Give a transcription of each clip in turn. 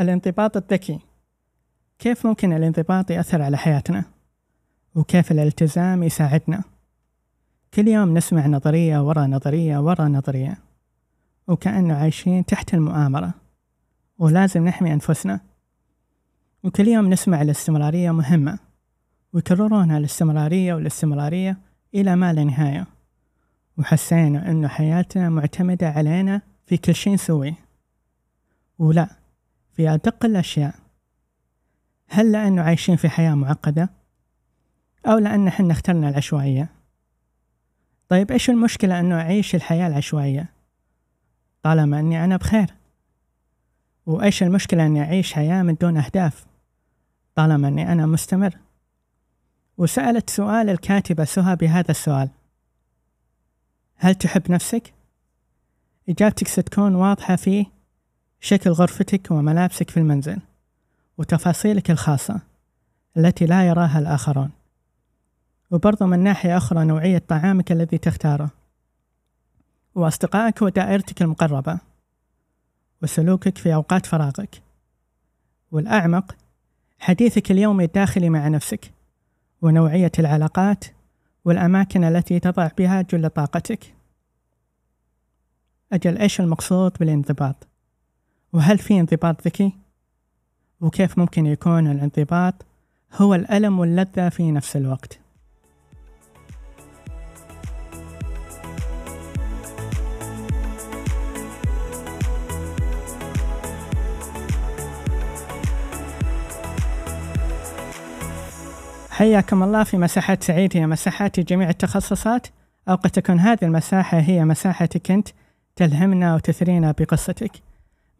الانضباط الذكي كيف ممكن الانضباط يأثر على حياتنا؟ وكيف الالتزام يساعدنا؟ كل يوم نسمع نظرية ورا نظرية ورا نظرية وكأنه عايشين تحت المؤامرة ولازم نحمي أنفسنا وكل يوم نسمع الاستمرارية مهمة ويكررون الاستمرارية والاستمرارية إلى ما لا نهاية وحسينا إنه حياتنا معتمدة علينا في كل شيء نسويه ولا في أدق الأشياء. هل لأنه عايشين في حياة معقدة؟ أو لأن حنا اخترنا العشوائية؟ طيب إيش المشكلة أنه أعيش الحياة العشوائية؟ طالما أني أنا بخير. وإيش المشكلة أني أعيش حياة من دون أهداف؟ طالما أني أنا مستمر. وسألت سؤال الكاتبة سهى بهذا السؤال. هل تحب نفسك؟ إجابتك ستكون واضحة في شكل غرفتك وملابسك في المنزل وتفاصيلك الخاصة التي لا يراها الآخرون. وبرضه من ناحية أخرى نوعية طعامك الذي تختاره. وأصدقائك ودائرتك المقربة. وسلوكك في أوقات فراغك. والأعمق حديثك اليومي الداخلي مع نفسك. ونوعية العلاقات والأماكن التي تضع بها جل طاقتك. أجل إيش المقصود بالانضباط؟ وهل في انضباط ذكي؟ وكيف ممكن يكون الانضباط هو الألم واللذة في نفس الوقت؟ حياكم الله في مساحات سعيد. هي مساحات جميع التخصصات. أو قد تكون هذه المساحة هي مساحتك أنت. تلهمنا وتثرينا بقصتك.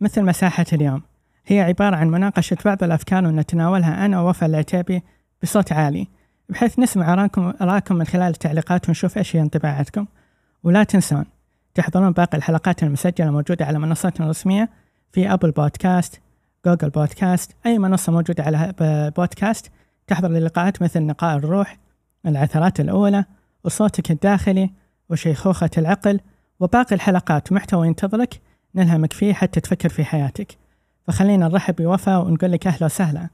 مثل مساحة اليوم. هي عبارة عن مناقشة بعض الأفكار ونتناولها أنا ووفاء العتيبي بصوت عالي بحيث نسمع أراكم, أراكم من خلال التعليقات ونشوف إيش هي انطباعاتكم. ولا تنسون تحضرون باقي الحلقات المسجلة موجودة على منصاتنا الرسمية في أبل بودكاست جوجل بودكاست أي منصة موجودة على بودكاست تحضر للقاءات مثل نقاء الروح العثرات الأولى وصوتك الداخلي وشيخوخة العقل وباقي الحلقات. ومحتوى ينتظرك نلهمك فيه حتى تفكر في حياتك. فخلينا نرحب بوفاء ونقول لك أهلا وسهلا.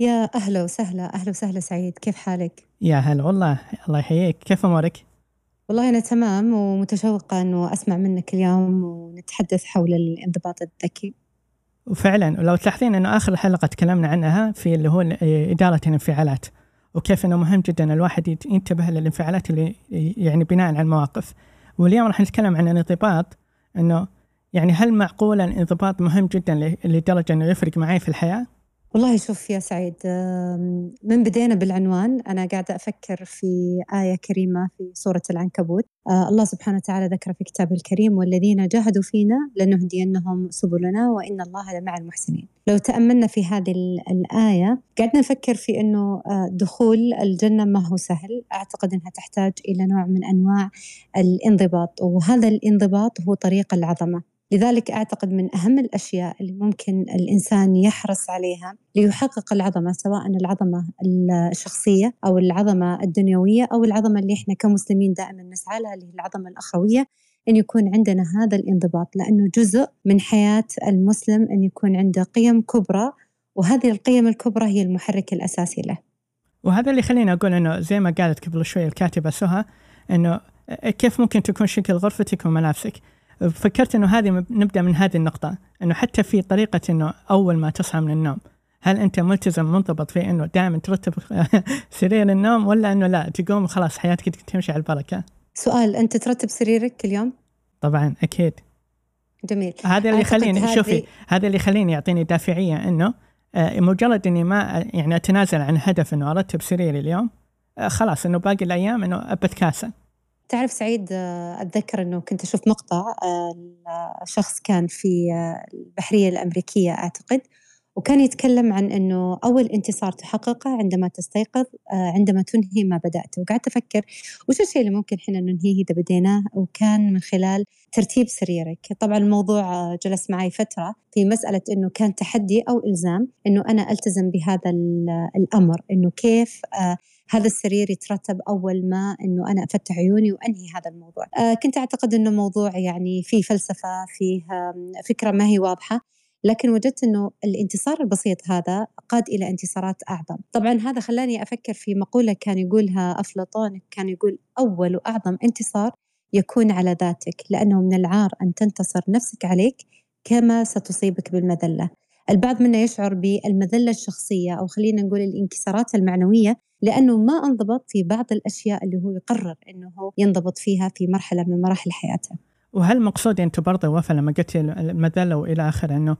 يا أهلا وسهلا أهلا وسهلا سعيد. كيف حالك؟ يا هلا والله الله يحييك. كيف أمورك؟ والله أنا تمام ومتشوقة أنه أسمع منك اليوم ونتحدث حول الانضباط الذكي. وفعلا ولو تلاحظين أنه آخر حلقة تكلمنا عنها في اللي هو إدارة الانفعالات وكيف أنه مهم جدا الواحد ينتبه للانفعالات اللي يعني بناء على المواقف. واليوم راح نتكلم عن الانضباط إنه يعني هل معقول الانضباط مهم جدا لدرجة إنه يفرق معي في الحياة؟ والله شوف يا سعيد من بدينا بالعنوان أنا قاعدة أفكر في آية كريمة في سورة العنكبوت. آه، الله سبحانه وتعالى ذكر في كتابه الكريم والذين جاهدوا فينا لنهدينهم سبلنا وإن الله لمع المحسنين. لو تأملنا في هذه الآية قاعدنا نفكر في أنه آه، دخول الجنة ما هو سهل. أعتقد أنها تحتاج إلى نوع من أنواع الانضباط وهذا الانضباط هو طريق العظمة. لذلك أعتقد من أهم الأشياء اللي ممكن الإنسان يحرص عليها ليحقق العظمة سواء العظمة الشخصية أو العظمة الدنيوية أو العظمة اللي إحنا كمسلمين دائما نسعى لها اللي هي العظمة الأخروية أن يكون عندنا هذا الانضباط لأنه جزء من حياة المسلم أن يكون عنده قيم كبرى وهذه القيم الكبرى هي المحرك الأساسي له. وهذا اللي خليني أقول أنه زي ما قالت قبل شوي الكاتبة سهى أنه كيف ممكن تكون شكل غرفتك وملابسك؟ فكرت إنه هذه نبدأ من هذه النقطة إنه حتى في طريقة إنه أول ما تصحى من النوم هل أنت ملتزم منضبط في إنه دائما ترتب سرير النوم ولا إنه لا تقوم وخلاص حياتك تمشي على البركة؟ سؤال أنت ترتب سريرك كل يوم؟ طبعا أكيد جميل هذا اللي يخليني شوفي هذا اللي يخليني يعطيني دافعية إنه آه، مجرد إني ما يعني أتنازل عن هدف إنه أرتب سريري اليوم آه، خلاص إنه باقي الأيام إنه بتكاسل تعرف سعيد آه، أتذكر أنه كنت أشوف مقطع آه، شخص كان في آه، البحرية الأمريكية أعتقد وكان يتكلم عن أنه أول انتصار تحققه عندما تستيقظ عندما تنهي ما بدأته. وقعدت أفكر وش الشيء اللي ممكن حنا ننهيه إذا بديناه؟ وكان من خلال ترتيب سريرك. طبعا الموضوع جلس معي فترة في مسألة أنه كان تحدي أو إلزام أنه أنا ألتزم بهذا الأمر. أنه كيف هذا السرير يترتب أول ما أنه أنا أفتح عيوني وأنهي هذا الموضوع. آه كنت أعتقد أنه موضوع يعني فيه فلسفة فيه فكرة ما هي واضحة لكن وجدت أنه الانتصار البسيط هذا قاد إلى انتصارات أعظم. طبعا هذا خلاني أفكر في مقولة كان يقولها أفلاطون كان يقول أول وأعظم انتصار يكون على ذاتك لأنه من العار أن تنتصر نفسك عليك كما ستصيبك بالمذلة. البعض منا يشعر بالمذلة الشخصية أو خلينا نقول الانكسارات المعنوية لأنه ما انضبط في بعض الأشياء اللي هو يقرر أنه هو ينضبط فيها في مرحلة من مراحل حياته. وهل مقصود أنت برضه وفا لما قلت المذلة وإلى آخره أنه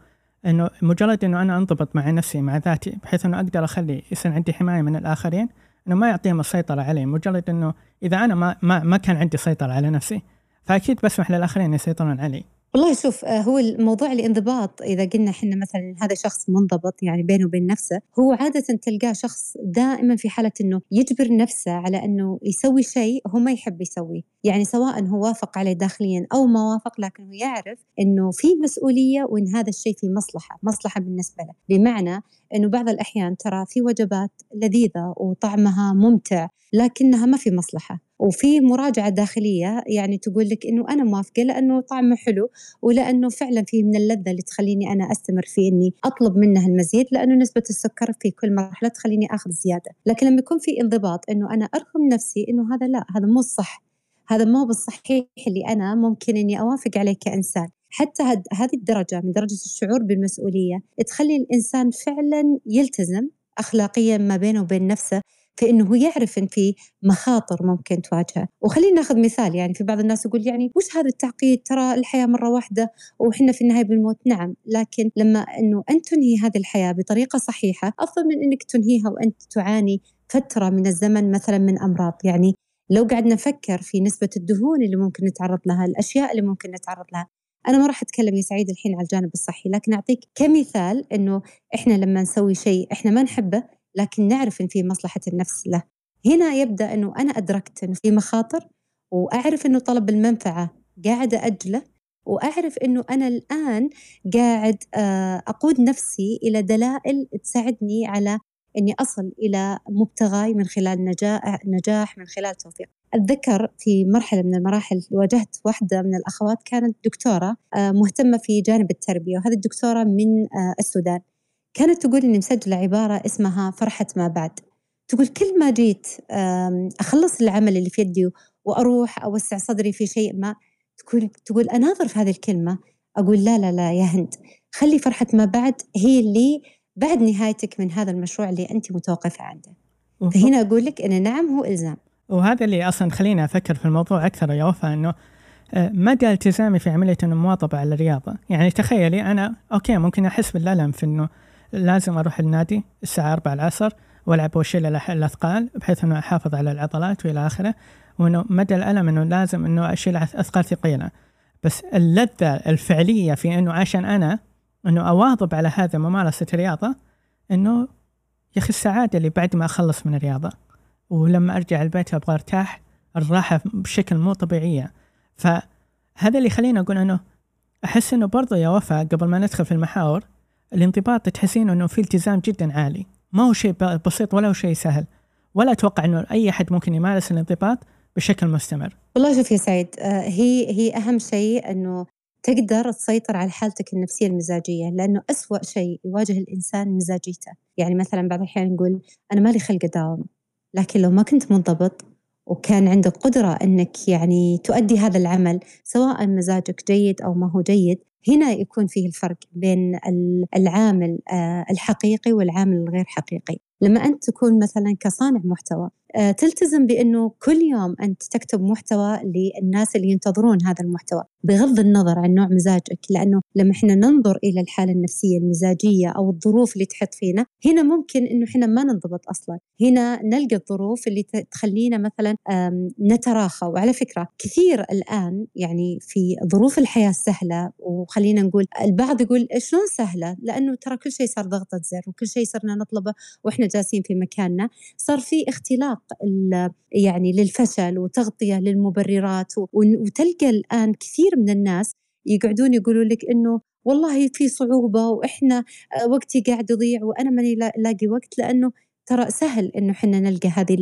إنه مجرد إنه أنا أنضبط مع نفسي مع ذاتي بحيث إنه أقدر أخلي يصير عندي حماية من الآخرين إنه ما يعطيهم السيطرة علي مجرد إنه إذا أنا ما ما, ما كان عندي سيطرة على نفسي فأكيد بسمح للآخرين يسيطرون علي. والله شوف آه، هو الموضوع الانضباط إذا قلنا إحنا مثلا هذا شخص منضبط يعني بينه وبين نفسه هو عاده تلقاه شخص دائما في حالة إنه يجبر نفسه على إنه يسوي شيء هو ما يحب يسويه. يعني سواء هو وافق عليه داخليا أو ما وافق لكن هو يعرف إنه في مسؤولية وإن هذا الشيء في مصلحة مصلحة بالنسبة له. بمعنى إنه بعض الأحيان ترى في وجبات لذيذة وطعمها ممتع لكنها ما في مصلحة. وفي مراجعة داخلية يعني تقول لك إنه أنا موافقة لأنه طعمه حلو ولأنه فعلا فيه من اللذة اللي تخليني أنا أستمر في إني أطلب منها المزيد لأنه نسبة السكر في كل مرحلة تخليني آخذ زيادة. لكن لما يكون في انضباط إنه أنا أرغم نفسي إنه هذا لا هذا مو الصح هذا مو بالصحيح اللي أنا ممكن إني أوافق عليه كإنسان. حتى هذه الدرجة من درجة الشعور بالمسؤولية تخلي الإنسان فعلا يلتزم أخلاقيا ما بينه وبين نفسه في انه يعرف إن في مخاطر ممكن تواجهه. وخلينا ناخذ مثال يعني في بعض الناس يقول يعني وش هذا التعقيد؟ ترى الحياة مرة واحدة وحنا في النهاية بالموت نعم لكن لما إنه انت تنهي هذه الحياة بطريقة صحيحة أفضل من إنك تنهيها وأنت تعاني فترة من الزمن مثلا من أمراض. يعني لو قعدنا نفكر في نسبة الدهون اللي ممكن نتعرض لها الأشياء اللي ممكن نتعرض لها أنا ما راح أتكلم يا سعيد الحين على الجانب الصحي لكن أعطيك كمثال أنه إحنا لما نسوي شيء إحنا ما نحبه لكن نعرف إن في مصلحة النفس له. هنا يبدأ أنه أنا أدركت أنه في مخاطر وأعرف أنه طلب المنفعة قاعدة أجله وأعرف أنه أنا الآن قاعد آه، أقود نفسي إلى دلائل تساعدني على أني أصل إلى مبتغاي من خلال نجاح, نجاح من خلال توفيق. أتذكر في مرحلة من المراحل واجهت واحدة من الأخوات كانت دكتورة آه، مهتمة في جانب التربية وهذه الدكتورة من آه، السودان. كانت تقول إني مسجلة عبارة اسمها فرحة ما بعد. تقول كل ما جيت أخلص العمل اللي في يدي وأروح أوسع صدري في شيء ما تقول تقول أناظر في هذه الكلمة. أقول لا لا لا يا هند خلي فرحة ما بعد هي اللي بعد نهايتك من هذا المشروع اللي أنت متوقفة عنده. فهنا أقول لك أن نعم هو إلزام. وهذا اللي أصلا خليني أفكر في الموضوع أكثر يا وفاء أنه آه، مدى التزامي في عملية المواظبة على الرياضة؟ يعني تخيلي أنا أوكي ممكن أحس بالألم في أنه لازم أروح النادي الساعة 4 العصر وألعب واشيل الأثقال بحيث إنه أحافظ على العضلات وإلى آخره وإنه مدى الألم إنه لازم إنه أشيل أثقال ثقيلة. بس اللذة الفعلية في إنه عشان أنا إنه أواظب على هذا ممارسة الرياضة إنه يا أخي السعادة اللي بعد ما أخلص من الرياضة. ولما أرجع البيت أبغى أرتاح الراحة بشكل مو طبيعية. فهذا اللي يخليني أقول إنه أحس إنه برضو يا وفاء قبل ما ندخل في المحاور الانضباط تحسين إنه في التزام جدا عالي. ما هو شيء بسيط ولا هو شيء سهل. ولا أتوقع إنه أي أحد ممكن يمارس الانضباط بشكل مستمر. والله شوف يا سعيد آه، هي هي أهم شيء إنه تقدر تسيطر على حالتك النفسية المزاجية لأنه أسوأ شيء يواجه الإنسان مزاجيته. يعني مثلا بعض الأحيان نقول أنا مالي خلق أداوم لكن لو ما كنت منضبط وكان عندك قدرة أنك يعني تؤدي هذا العمل سواء مزاجك جيد أو ما هو جيد هنا يكون فيه الفرق بين العامل آه، الحقيقي والعامل الغير حقيقي. لما أنت تكون مثلا كصانع محتوى آه، تلتزم بأنه كل يوم أنت تكتب محتوى للناس اللي ينتظرون هذا المحتوى بغض النظر عن نوع مزاجك لأنه لما إحنا ننظر إلى الحالة النفسية المزاجية أو الظروف اللي تحط فينا هنا ممكن أنه إحنا ما ننضبط أصلا. هنا نلقى الظروف اللي تخلينا مثلا نتراخى. وعلى فكرة كثير الآن يعني في ظروف الحياة السهلة وخلينا نقول البعض يقول شلون سهلة؟ لأنه ترى كل شيء صار ضغطة زر وكل شيء صرنا نطلبه وإحنا جالسين في مكاننا صار في اختلاق يعني للفشل وتغطية للمبررات وتلقى الآن كثير من الناس يقعدون يقولوا لك إنه والله في صعوبة وإحنا آه، وقتي قاعد يضيع وأنا ماني لاقي وقت لأنه ترى سهل إنه إحنا نلقى هذه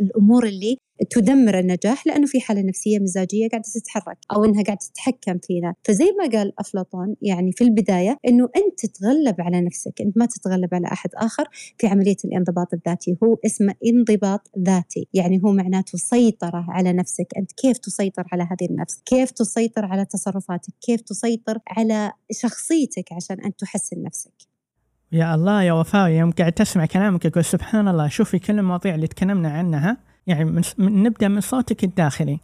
الأمور اللي تدمر النجاح لأنه في حالة نفسية مزاجية قاعدة تتحرك أو إنها قاعدة تتحكم فينا. فزي ما قال أفلاطون يعني في البداية إنه أنت تتغلب على نفسك أنت ما تتغلب على أحد آخر في عملية الانضباط الذاتي. هو اسمه انضباط ذاتي يعني هو معناته سيطرة على نفسك. أنت كيف تسيطر على هذه النفس؟ كيف تسيطر على تصرفاتك؟ كيف تسيطر على شخصيتك عشان أن تحسن نفسك؟ يا الله يا وفاء يوم قاعد تسمع كلامك أقول سبحان الله شوفي كل المواضيع اللي تكلمنا عنها. يعني من من نبدأ من صوتك الداخلي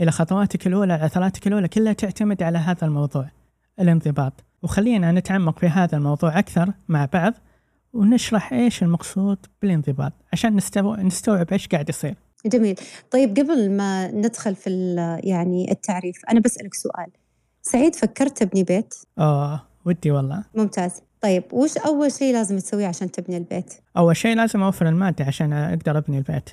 إلى خطواتك الأولى عثراتك الأولى كلها تعتمد على هذا الموضوع الانضباط. وخلينا نتعمق في هذا الموضوع أكثر مع بعض ونشرح إيش المقصود بالانضباط عشان نستوعب إيش قاعد يصير. جميل. طيب قبل ما ندخل في يعني التعريف أنا بسألك سؤال. سعيد فكرت تبني بيت؟ آه ودي والله. ممتاز. طيب وش أول شيء لازم تسويه عشان تبني البيت؟ أول شيء لازم أوفر المادة عشان أقدر أبني البيت.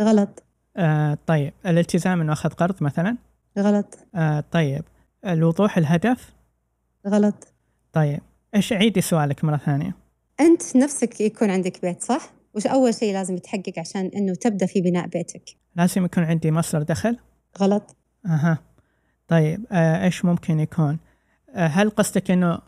غلط. آه طيب. الالتزام إنه أخذ قرض مثلا؟ غلط. آه طيب. الوضوح الهدف؟ غلط. طيب. إيش عيدي سؤالك مرة ثانية؟ أنت نفسك يكون عندك بيت صح؟ وش أول شيء لازم يتحقق عشان إنه تبدأ في بناء بيتك؟ لازم يكون عندي مصدر دخل؟ غلط. أها. طيب. آه إيش ممكن يكون؟ آه هل قصدك إنه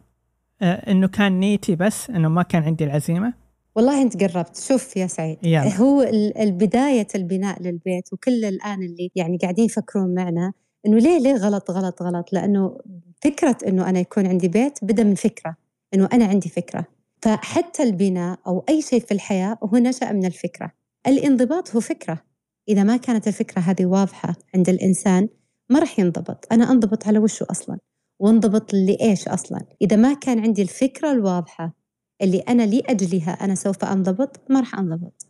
آه إنه كان نيتي بس إنه ما كان عندي العزيمة؟ والله أنت قربت. شوف يا سعيد يلا. هو البداية البناء للبيت وكل الآن اللي يعني قاعدين يفكرون معنا إنه ليه ليه غلط غلط غلط؟ لأنه فكرة إنه أنا يكون عندي بيت بدأ من فكرة إنه أنا عندي فكرة. فحتى البناء أو أي شيء في الحياة هو نشأ من الفكرة. الانضباط هو فكرة. إذا ما كانت الفكرة هذه واضحة عند الإنسان ما راح ينضبط. أنا أنضبط على وشه أصلا؟ وأنضبط لإيش أصلا؟ إذا ما كان عندي الفكرة الواضحة اللي أنا لأجلها أنا سوف أنضبط ما راح أنضبط.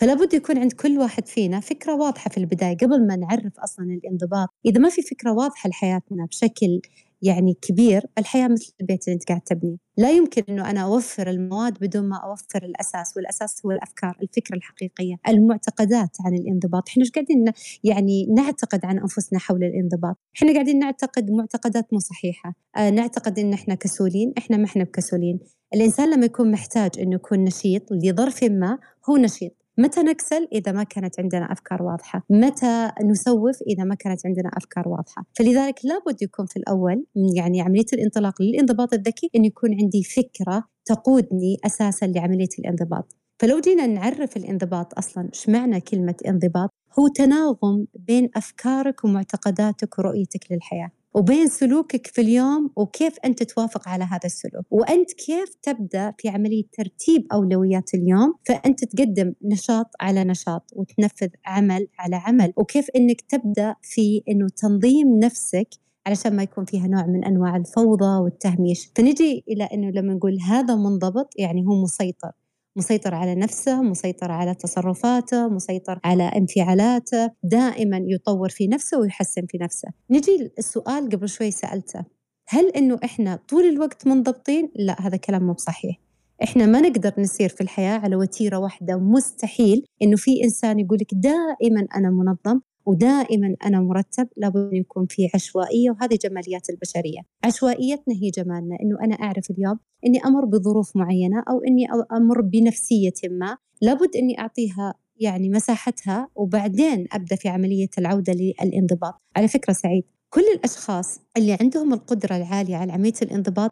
فلا بد يكون عند كل واحد فينا فكرة واضحة في البداية قبل ما نعرف أصلا الانضباط. إذا ما في فكرة واضحة لحياتنا بشكل يعني كبير الحياة مثل البيت اللي أنت قاعد تبنيه لا يمكن أنه أنا أوفر المواد بدون ما أوفر الأساس والأساس هو الأفكار الفكرة الحقيقية المعتقدات عن الانضباط. إحنا قاعدين يعني نعتقد عن أنفسنا حول الانضباط؟ إحنا قاعدين نعتقد معتقدات مو صحيحة. آه نعتقد إن إحنا كسولين إحنا ما إحنا بكسولين. الإنسان لما يكون محتاج إنه يكون نشيط لظرف ما هو نشيط. متى نكسل؟ إذا ما كانت عندنا أفكار واضحة. متى نسوف؟ إذا ما كانت عندنا أفكار واضحة. فلذلك لابد يكون في الأول يعني عملية الانطلاق للانضباط الذكي أن يكون عندي فكرة تقودني أساسا لعملية الانضباط. فلو جينا نعرف الانضباط أصلا إيش معنى كلمة انضباط؟ هو تناغم بين أفكارك ومعتقداتك ورؤيتك للحياة. وبين سلوكك في اليوم وكيف أنت توافق على هذا السلوك. وأنت كيف تبدأ في عملية ترتيب أولويات اليوم فأنت تقدم نشاط على نشاط وتنفذ عمل على عمل. وكيف أنك تبدأ في أنه تنظيم نفسك علشان ما يكون فيها نوع من أنواع الفوضى والتهميش، فنجي إلى إنه لما نقول هذا منضبط يعني هو مسيطر، مسيطر على نفسه مسيطر على تصرفاته مسيطر على انفعالاته دائما يطور في نفسه ويحسن في نفسه نجي السؤال قبل شوي سألته هل إنه إحنا طول الوقت منضبطين؟ لا هذا كلام مو بصحيح إحنا ما نقدر نسير في الحياة على وتيرة واحدة مستحيل إنه في إنسان يقول لك دائما أنا منظم ودائما أنا مرتب لابد أن يكون في عشوائية وهذه جماليات البشرية. عشوائيتنا هي جمالنا أنه أنا أعرف اليوم أني أمر بظروف معينة أو أني أمر بنفسية ما. لابد أني أعطيها يعني مساحتها وبعدين أبدأ في عملية العودة للانضباط. على فكرة سعيد كل الأشخاص اللي عندهم القدرة العالية على عملية الانضباط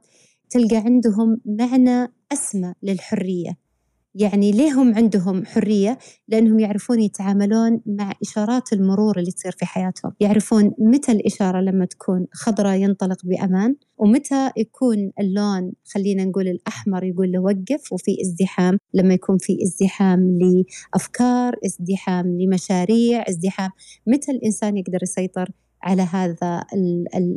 تلقى عندهم معنى أسمى للحرية. يعني ليه هم عندهم حرية؟ لأنهم يعرفون يتعاملون مع إشارات المرور اللي تصير في حياتهم. يعرفون متى الإشارة لما تكون خضراء ينطلق بأمان ومتى يكون اللون خلينا نقول الأحمر يقول له وقف وفي ازدحام. لما يكون في ازدحام لأفكار ازدحام لمشاريع ازدحام. متى الإنسان يقدر يسيطر؟ على هذا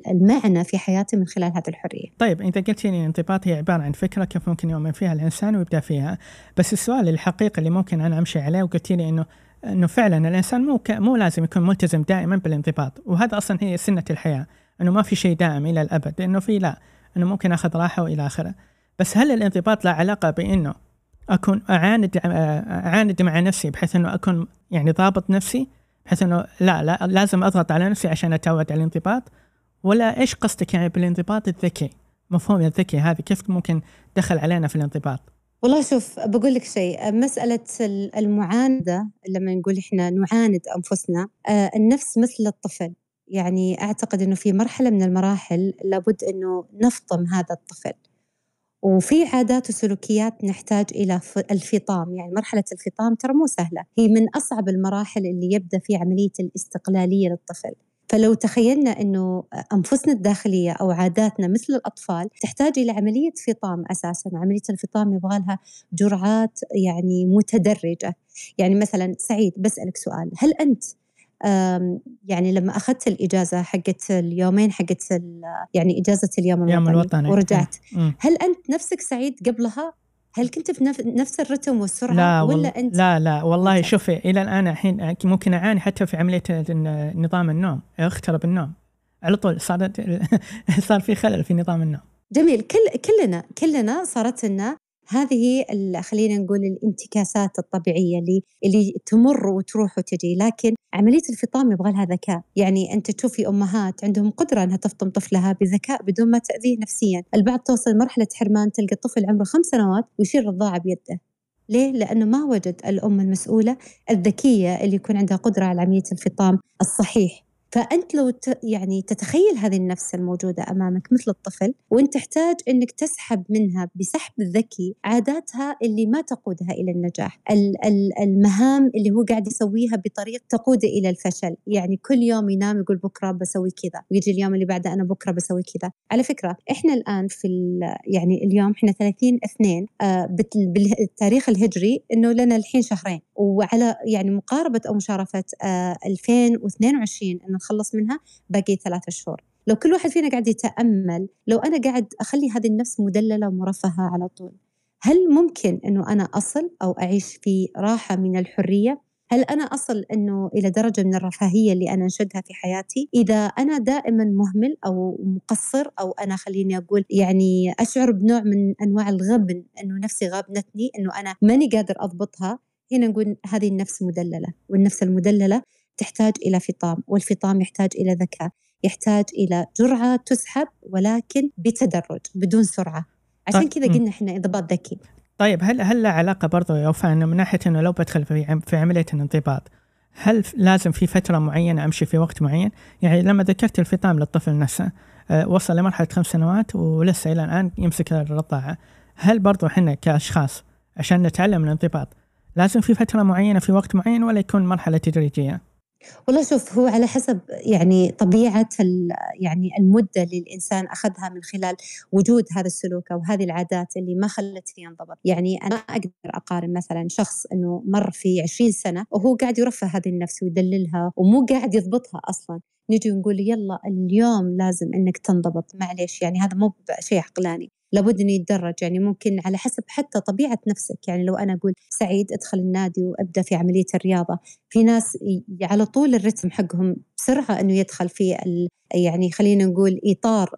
المعنى في حياته من خلال هذه الحرية. طيب انت قلت لي الانضباط هي عبارة عن فكرة كيف ممكن يؤمن فيها الإنسان ويبدأ فيها، بس السؤال الحقيقي اللي ممكن أنا أمشي عليه وقلت لي إنه إنه فعلا الإنسان مو ك... مو لازم يكون ملتزم دائما بالانضباط، وهذا أصلا هي سنة الحياة، إنه ما في شيء دائم إلى الأبد، إنه في لا، إنه ممكن أخذ راحة وإلى آخره. بس هل الانضباط له علاقة بإنه أكون اعاند أعاند مع نفسي بحيث إنه أكون يعني ضابط نفسي بحيث إنه لا لا لازم أضغط على نفسي عشان أتعود على الانضباط. ولا إيش قصدك يعني بالانضباط؟ الذكي؟ مفهوم الذكي هذه. كيف ممكن دخل علينا في الانضباط؟ والله شوف بقول لك شيء. مسألة المعاندة لما نقول إحنا نعاند أنفسنا آه، النفس مثل الطفل. يعني أعتقد إنه في مرحلة من المراحل لابد إنه نفطم هذا الطفل. وفي عادات وسلوكيات نحتاج إلى الفطام. يعني مرحلة الفطام ترى مو سهلة. هي من أصعب المراحل اللي يبدأ في عملية الاستقلالية للطفل. فلو تخيلنا إنه أنفسنا الداخلية أو عاداتنا مثل الأطفال تحتاج إلى عملية فطام أساسا، عملية الفطام يبغى لها جرعات يعني متدرجة، يعني مثلا سعيد بسألك سؤال، هل أنت يعني لما أخذت الإجازة حقت اليومين حقت يعني إجازة اليوم الوطني, الوطني. ورجعت. هل أنت نفسك سعيد قبلها؟ هل كنت في نفس الرتم والسرعة لا ولا أنت لا لا والله شوفي إلى الآن الحين ممكن أعاني حتى في عملية نظام النوم أخترب النوم. على طول صارت صار في خلل في نظام النوم. جميل. كل كلنا كلنا صارت لنا هذه خلينا نقول الانتكاسات الطبيعية اللي اللي تمر وتروح وتجي. لكن عملية الفطام يبغى لها ذكاء. يعني أنت تشوفي أمهات عندهم قدرة إنها تفطم طفلها بذكاء بدون ما تأذيه نفسيا. البعض توصل مرحلة حرمان تلقى الطفل عمره خمس سنوات ويشيل رضاعه بيده. ليه؟ لأنه ما وجد الأم المسؤولة الذكية اللي يكون عندها قدرة على عملية الفطام الصحيح. فأنت لو ت... يعني تتخيل هذه النفس الموجودة أمامك مثل الطفل وأنت تحتاج أنك تسحب منها بسحب ذكي عاداتها اللي ما تقودها إلى النجاح. المهام اللي هو قاعد يسويها بطريقة تقود إلى الفشل. يعني كل يوم ينام يقول بكرة بسوي كذا ويجي اليوم اللي بعده أنا بكرة بسوي كذا. على فكرة إحنا الآن في يعني اليوم إحنا 30 اثنين آه بالتاريخ الهجري إنه لنا الحين شهرين. وعلى يعني مقاربة أو مشارفة آه 2022 إنه نخلص منها باقي ثلاثة شهور لو كل واحد فينا قاعد يتأمل لو أنا قاعد أخلي هذه النفس مدللة ومرفهة على طول هل ممكن أنه أنا أصل أو أعيش في راحة من الحرية؟ هل أنا أصل أنه إلى درجة من الرفاهية اللي أنا أنشدها في حياتي؟ إذا أنا دائما مهمل أو مقصر أو أنا خليني أقول يعني أشعر بنوع من أنواع الغبن أنه نفسي غابنتني أنه أنا ماني قادر أضبطها هنا نقول هذه النفس مدللة والنفس المدللة تحتاج إلى فطام والفطام يحتاج إلى ذكاء يحتاج إلى جرعة تسحب ولكن بتدرج بدون سرعة عشان طيب، كذا قلنا إحنا انضباط ذكي طيب هل هل له علاقة برضو يا وفاء إنه من ناحية إنه لو بدخل في في عملية الانضباط هل لازم في فترة معينة أمشي في وقت معين؟ يعني لما ذكرت الفطام للطفل نفسه أه وصل لمرحلة خمس سنوات ولسه إلى الآن يمسك الرضاعة، هل برضو إحنا كأشخاص عشان نتعلم الانضباط لازم في فترة معينة في وقت معين ولا يكون مرحلة تدريجية؟ والله شوف هو على حسب يعني طبيعة يعني المدة اللي الإنسان أخذها من خلال وجود هذا السلوك أو هذه العادات اللي ما خلته ينضبط. يعني أنا أقدر أقارن مثلا شخص أنه مر في 20 سنة وهو قاعد يرفه هذه النفس ويدللها ومو قاعد يضبطها أصلا. نجي ونقول يلا اليوم لازم إنك تنضبط. معليش يعني هذا مو شيء عقلاني. لابد إنه يتدرج يعني ممكن على حسب حتى طبيعة نفسك. يعني لو أنا أقول سعيد أدخل النادي وأبدأ في عملية الرياضة. في ناس على طول الرتم حقهم بسرعة إنه يدخل في يعني خلينا نقول إطار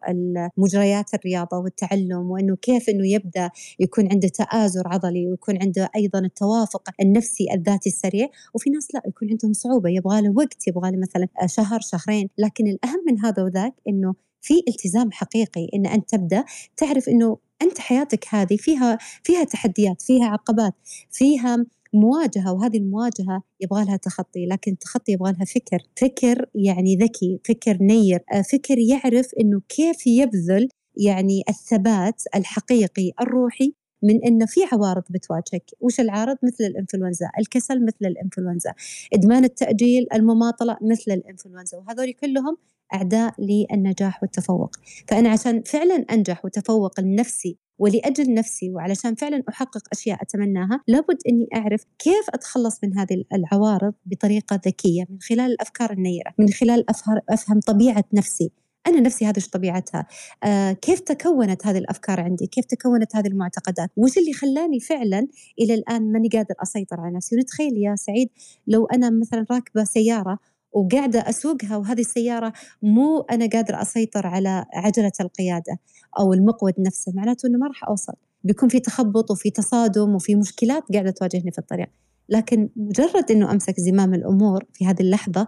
مجريات الرياضة والتعلم وإنه كيف إنه يبدأ يكون عنده تآزر عضلي ويكون عنده أيضا التوافق النفسي الذاتي السريع. وفي ناس لا يكون عندهم صعوبة يبغى له وقت يبغى له مثلا شهر شهرين. لكن الأهم من هذا وذاك إنه في التزام حقيقي إن أنت تبدأ تعرف إنه أنت حياتك هذه فيها فيها تحديات فيها عقبات فيها مواجهة وهذه المواجهة يبغى لها تخطي لكن التخطي يبغى لها فكر. فكر يعني ذكي فكر نير آه، فكر يعرف أنه كيف يبذل يعني الثبات الحقيقي الروحي من إنه في عوارض بتواجهك، وش العارض؟ مثل الإنفلونزا، الكسل مثل الإنفلونزا، إدمان التأجيل، المماطلة مثل الإنفلونزا، وهذول كلهم أعداء للنجاح والتفوق، فأنا عشان فعلا أنجح وتفوق لنفسي ولأجل نفسي وعلشان فعلا أحقق أشياء أتمناها لابد أني أعرف كيف أتخلص من هذه العوارض بطريقة ذكية من خلال الأفكار النيرة من خلال أفهم طبيعة نفسي. أنا نفسي هذه طبيعتها. آه كيف تكونت هذه الأفكار عندي؟ كيف تكونت هذه المعتقدات؟ وش اللي خلاني فعلا إلى الآن ماني قادر أسيطر على نفسي؟ ونتخيل يا سعيد لو أنا مثلا راكبة سيارة وقاعدة أسوقها وهذه السيارة مو أنا قادرة أسيطر على عجلة القيادة أو المقود نفسه معناته أنه ما راح أوصل. بيكون في تخبط وفي تصادم وفي مشكلات قاعدة تواجهني في الطريق. لكن مجرد أنه أمسك زمام الأمور في هذه اللحظة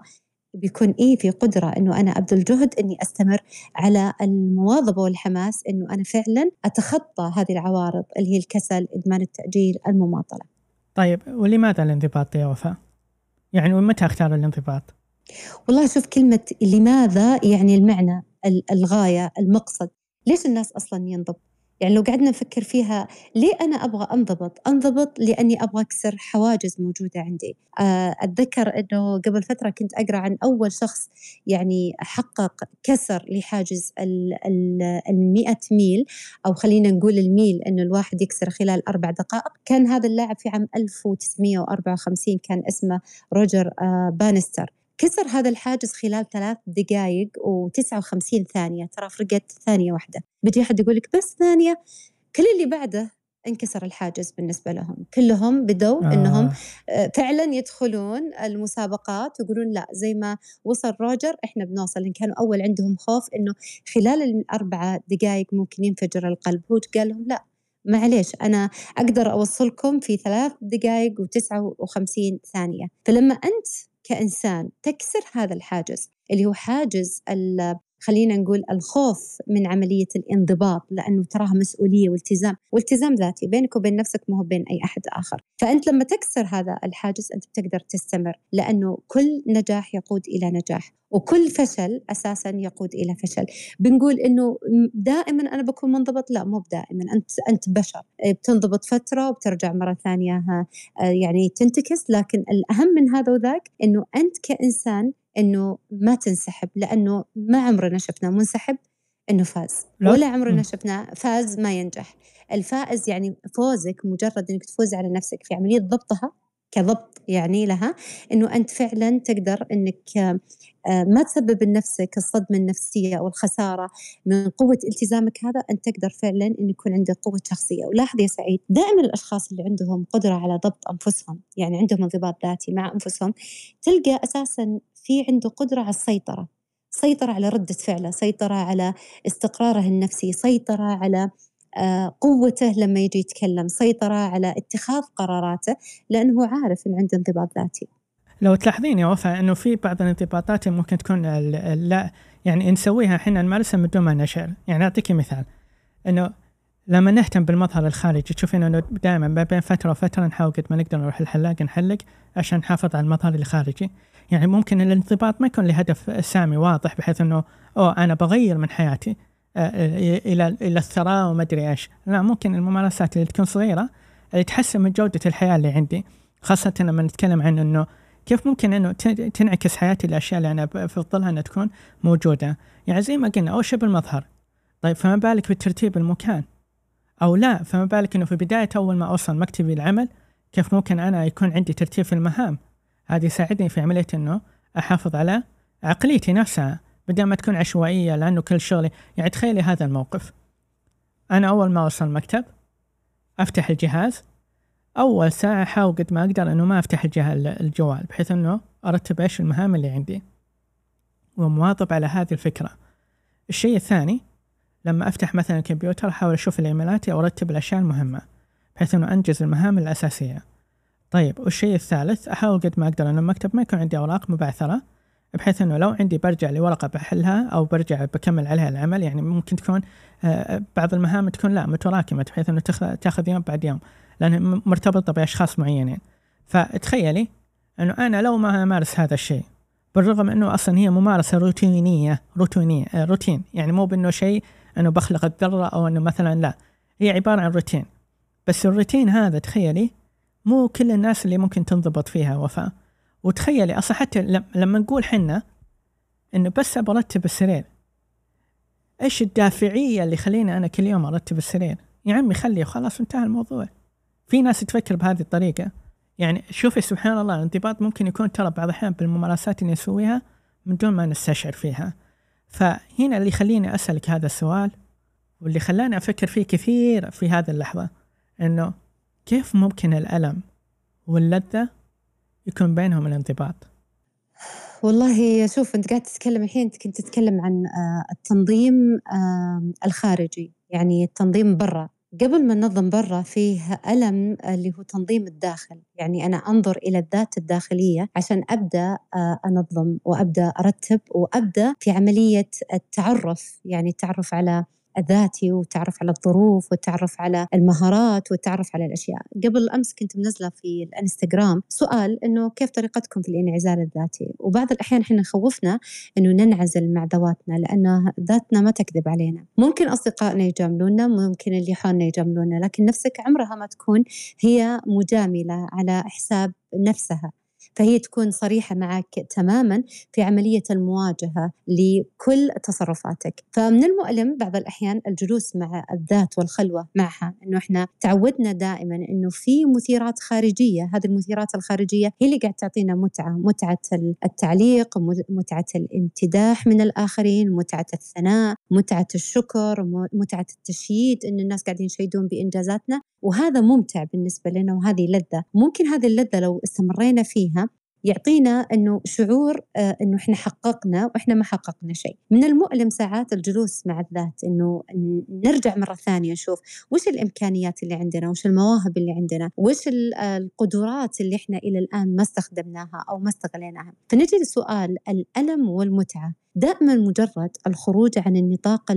بيكون إيه في قدرة إنه أنا أبذل جهد إني أستمر على المواظبة والحماس إنه أنا فعلا أتخطى هذه العوارض اللي هي الكسل، إدمان التأجيل، المماطلة. طيب ولماذا الانضباط يا وفاء؟ يعني ومتى أختار الانضباط؟ والله شوف كلمة لماذا يعني المعنى الغاية المقصد ليش الناس أصلا ينضبط يعني لو قعدنا نفكر فيها ليه أنا أبغى أنضبط؟ أنضبط لأني أبغى أكسر حواجز موجودة عندي. آه، أتذكر أنه قبل فترة كنت أقرأ عن أول شخص يعني حقق كسر لحاجز المئة ميل أو خلينا نقول الميل أنه الواحد يكسر خلال أربع دقائق. كان هذا اللاعب في عام 1954 كان اسمه روجر آه، بانستر. كسر هذا الحاجز خلال ثلاث دقائق و59 ثانية. ترى فرقت ثانية واحدة. بيجي أحد يقول لك بس ثانية. كل اللي بعده انكسر الحاجز بالنسبة لهم. كلهم بدوا آه. أنهم فعلا يدخلون المسابقات ويقولون لا زي ما وصل روجر إحنا بنوصل. إن كانوا أول عندهم خوف أنه خلال الأربعة دقائق ممكن ينفجر القلب. هو قال لهم لا معليش أنا أقدر أوصلكم في ثلاث دقائق وتسعة وخمسين ثانية. فلما أنت كإنسان تكسر هذا الحاجز اللي هو حاجز خلينا نقول الخوف من عملية الانضباط لأنه تراها مسؤولية والتزام والتزام ذاتي بينك وبين نفسك ما هو بين أي أحد آخر. فأنت لما تكسر هذا الحاجز أنت بتقدر تستمر لأنه كل نجاح يقود إلى نجاح وكل فشل أساسا يقود إلى فشل. بنقول إنه دائما أنا بكون منضبط؟ لا مو دائما أنت أنت بشر. إيه، بتنضبط فترة وبترجع مرة ثانية يعني تنتكس. لكن الأهم من هذا وذاك إنه أنت كإنسان إنه ما تنسحب لأنه ما عمرنا شفنا منسحب إنه فاز. ولا عمرنا شفنا فاز ما ينجح. الفائز يعني فوزك مجرد إنك تفوز على نفسك في عملية ضبطها كضبط يعني لها إنه أنت فعلا تقدر إنك آه، ما تسبب لنفسك الصدمة النفسية أو الخسارة من قوة التزامك هذا أنت تقدر فعلا ان يكون عندك قوة شخصية. ولاحظ يا سعيد دائما الأشخاص اللي عندهم قدرة على ضبط أنفسهم يعني عندهم انضباط ذاتي مع أنفسهم تلقى أساسا في عنده قدرة على السيطرة سيطرة على ردة فعله سيطرة على استقراره النفسي سيطرة على آه، قوته لما يجي يتكلم سيطرة على اتخاذ قراراته لأنه عارف أن عنده انضباط ذاتي. لو تلاحظين يا وفاء إنه في بعض الانضباطات ممكن تكون لا يعني نسويها إحنا نمارسها من دون ما نشعر، يعني اعطيك مثال إنه لما نهتم بالمظهر الخارجي تشوفين إنه دائما بين فترة وفترة نحاول قد ما نقدر نروح الحلاق نحلق عشان نحافظ على المظهر الخارجي، يعني ممكن الانضباط ما يكون لهدف سامي واضح بحيث إنه أوه أنا بغير من حياتي، آه، إلى إلى الثراء وما أدري إيش. لا ممكن الممارسات اللي تكون صغيرة اللي تحسن من جودة الحياة اللي عندي خاصة لما نتكلم عن إنه كيف ممكن إنه تنعكس حياتي الاشياء اللي أنا بفضلها إنها تكون موجودة. يعني زي ما قلنا اول شيء بالمظهر طيب فما بالك بترتيب المكان؟ أو لا فما بالك إنه في بداية أول ما أوصل مكتبي العمل كيف ممكن أنا يكون عندي ترتيب في المهام؟ هذه يساعدني في عملية إنه أحافظ على عقليتي نفسها بدل ما تكون عشوائية لأنه كل شغلي. يعني تخيلي هذا الموقف. أنا أول ما أوصل المكتب أفتح الجهاز. أول ساعة أحاول قد ما أقدر إنه ما أفتح الجوال بحيث إنه أرتب إيش المهام اللي عندي. ومواظب على هذه الفكرة. الشيء الثاني لما أفتح مثلا الكمبيوتر أحاول أشوف الإيميلات أو أرتب الأشياء المهمة بحيث إنه أنجز المهام الأساسية. طيب والشيء الثالث أحاول قد ما أقدر إنه المكتب ما يكون عندي أوراق مبعثرة بحيث أنه لو عندي برجع لورقة بحلها أو برجع بكمل عليها العمل يعني ممكن تكون آه، بعض المهام تكون لا متراكمة بحيث أنه تاخذ يوم بعد يوم لانها مرتبطه بأشخاص معينين. فتخيلي أنه أنا لو ما أمارس هذا الشيء بالرغم أنه أصلا هي ممارسة روتينية روتينيه آه، روتين يعني مو بأنه شيء أنه بخلق الذرة أو أنه مثلا لا هي عبارة عن روتين. بس الروتين هذا تخيلي مو كل الناس اللي ممكن تنضبط فيها وفاء وتخيلي أصلا حتى لما نقول حنا إنه بس برتب السرير. إيش الدافعية اللي خليني أنا كل يوم أرتب السرير؟ يا عمي خلي خلاص انتهى الموضوع. في ناس تفكر بهذه الطريقة. يعني شوفي سبحان الله الانضباط ممكن يكون ترى بعض الأحيان بالممارسات اللي نسويها من دون ما نستشعر فيها. فهنا اللي يخليني أسألك هذا السؤال واللي خلاني أفكر فيه كثير في هذه اللحظة إنه كيف ممكن الألم واللذة يكون بينهم الانضباط؟ والله شوف أنت قاعد تتكلم الحين كنت تتكلم عن آه، التنظيم الخارجي يعني التنظيم برا. قبل ما ننظم برا فيه ألم اللي هو تنظيم الداخل. يعني أنا أنظر إلى الذات الداخلية عشان أبدأ آه، أنظم وأبدأ أرتب وأبدأ في عملية التعرف. يعني التعرف على ذاتي وتعرف على الظروف وتعرف على المهارات وتعرف على الأشياء. قبل أمس كنت منزلة في الإنستغرام سؤال إنه كيف طريقتكم في الإنعزال الذاتي؟ وبعض الأحيان إحنا خوفنا إنه ننعزل مع ذواتنا لأن ذاتنا ما تكذب علينا. ممكن أصدقائنا يجاملونا ممكن اللي حولنا يجاملونا لكن نفسك عمرها ما تكون هي مجاملة على حساب نفسها. فهي تكون صريحة معك تماما في عملية المواجهة لكل تصرفاتك. فمن المؤلم بعض الأحيان الجلوس مع الذات والخلوة معها أنه إحنا تعودنا دائما أنه في مثيرات خارجية هذه المثيرات الخارجية هي اللي قاعد تعطينا متعة متعة التعليق متعة الامتداح من الآخرين متعة الثناء متعة الشكر متعة التشييد أن الناس قاعدين يشيدون بإنجازاتنا. وهذا ممتع بالنسبة لنا وهذه لذة. ممكن هذه اللذة لو استمرينا فيها يعطينا إنه شعور آه، إنه إحنا حققنا وإحنا ما حققنا شيء. من المؤلم ساعات الجلوس مع الذات إنه نرجع مرة ثانية نشوف وش الإمكانيات اللي عندنا، وش المواهب اللي عندنا، وش القدرات اللي إحنا إلى الآن ما استخدمناها أو ما استغليناها. فنجي لسؤال الألم والمتعة دائما مجرد الخروج عن النطاق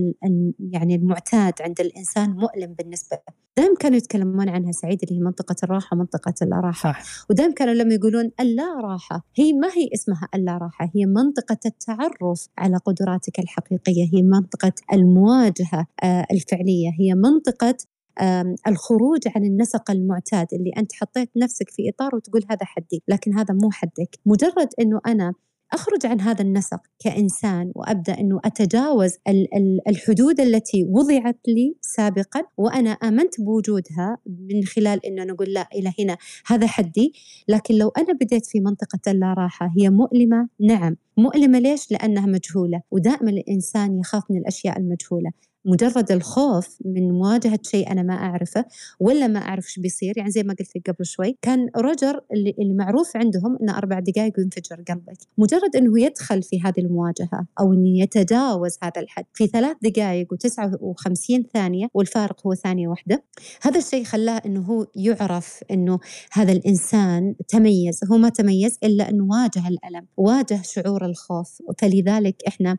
يعني المعتاد عند الإنسان مؤلم بالنسبة له. دائما كانوا يتكلمون عنها سعيد اللي هي منطقة الراحة منطقه اللا راحه صح. ودائما كانوا لما يقولون اللا راحة هي ما هي اسمها اللا راحة هي منطقة التعرف على قدراتك الحقيقية هي منطقة المواجهة آه، الفعلية هي منطقة الخروج عن النسق المعتاد اللي أنت حطيت نفسك في إطار وتقول هذا حدي لكن هذا مو حدك. مجرد إنه أنا أخرج عن هذا النسق كإنسان وأبدأ أنه أتجاوز الحدود التي وضعت لي سابقا وأنا آمنت بوجودها من خلال إنه نقول لا إلى هنا هذا حدي. لكن لو أنا بديت في منطقة اللا راحة هي مؤلمة؟ نعم. مؤلمة ليش؟ لأنها مجهولة. ودائما الإنسان يخاف من الأشياء المجهولة. مجرد الخوف من مواجهة شيء أنا ما أعرفه ولا ما أعرف إيش بيصير يعني زي ما قلت لك قبل شوي كان روجر اللي, معروف عندهم أنه أربع دقائق وينفجر قلبك. مجرد أنه يدخل في هذه المواجهة أو أنه يتجاوز هذا الحد في ثلاث دقائق وتسعة وخمسين ثانية والفارق هو ثانية واحدة هذا الشيء خلاه أنه هو يعرف أنه هذا الإنسان تميز هو ما تميز إلا أنه واجه الألم واجه شعور الخوف. فلذلك إحنا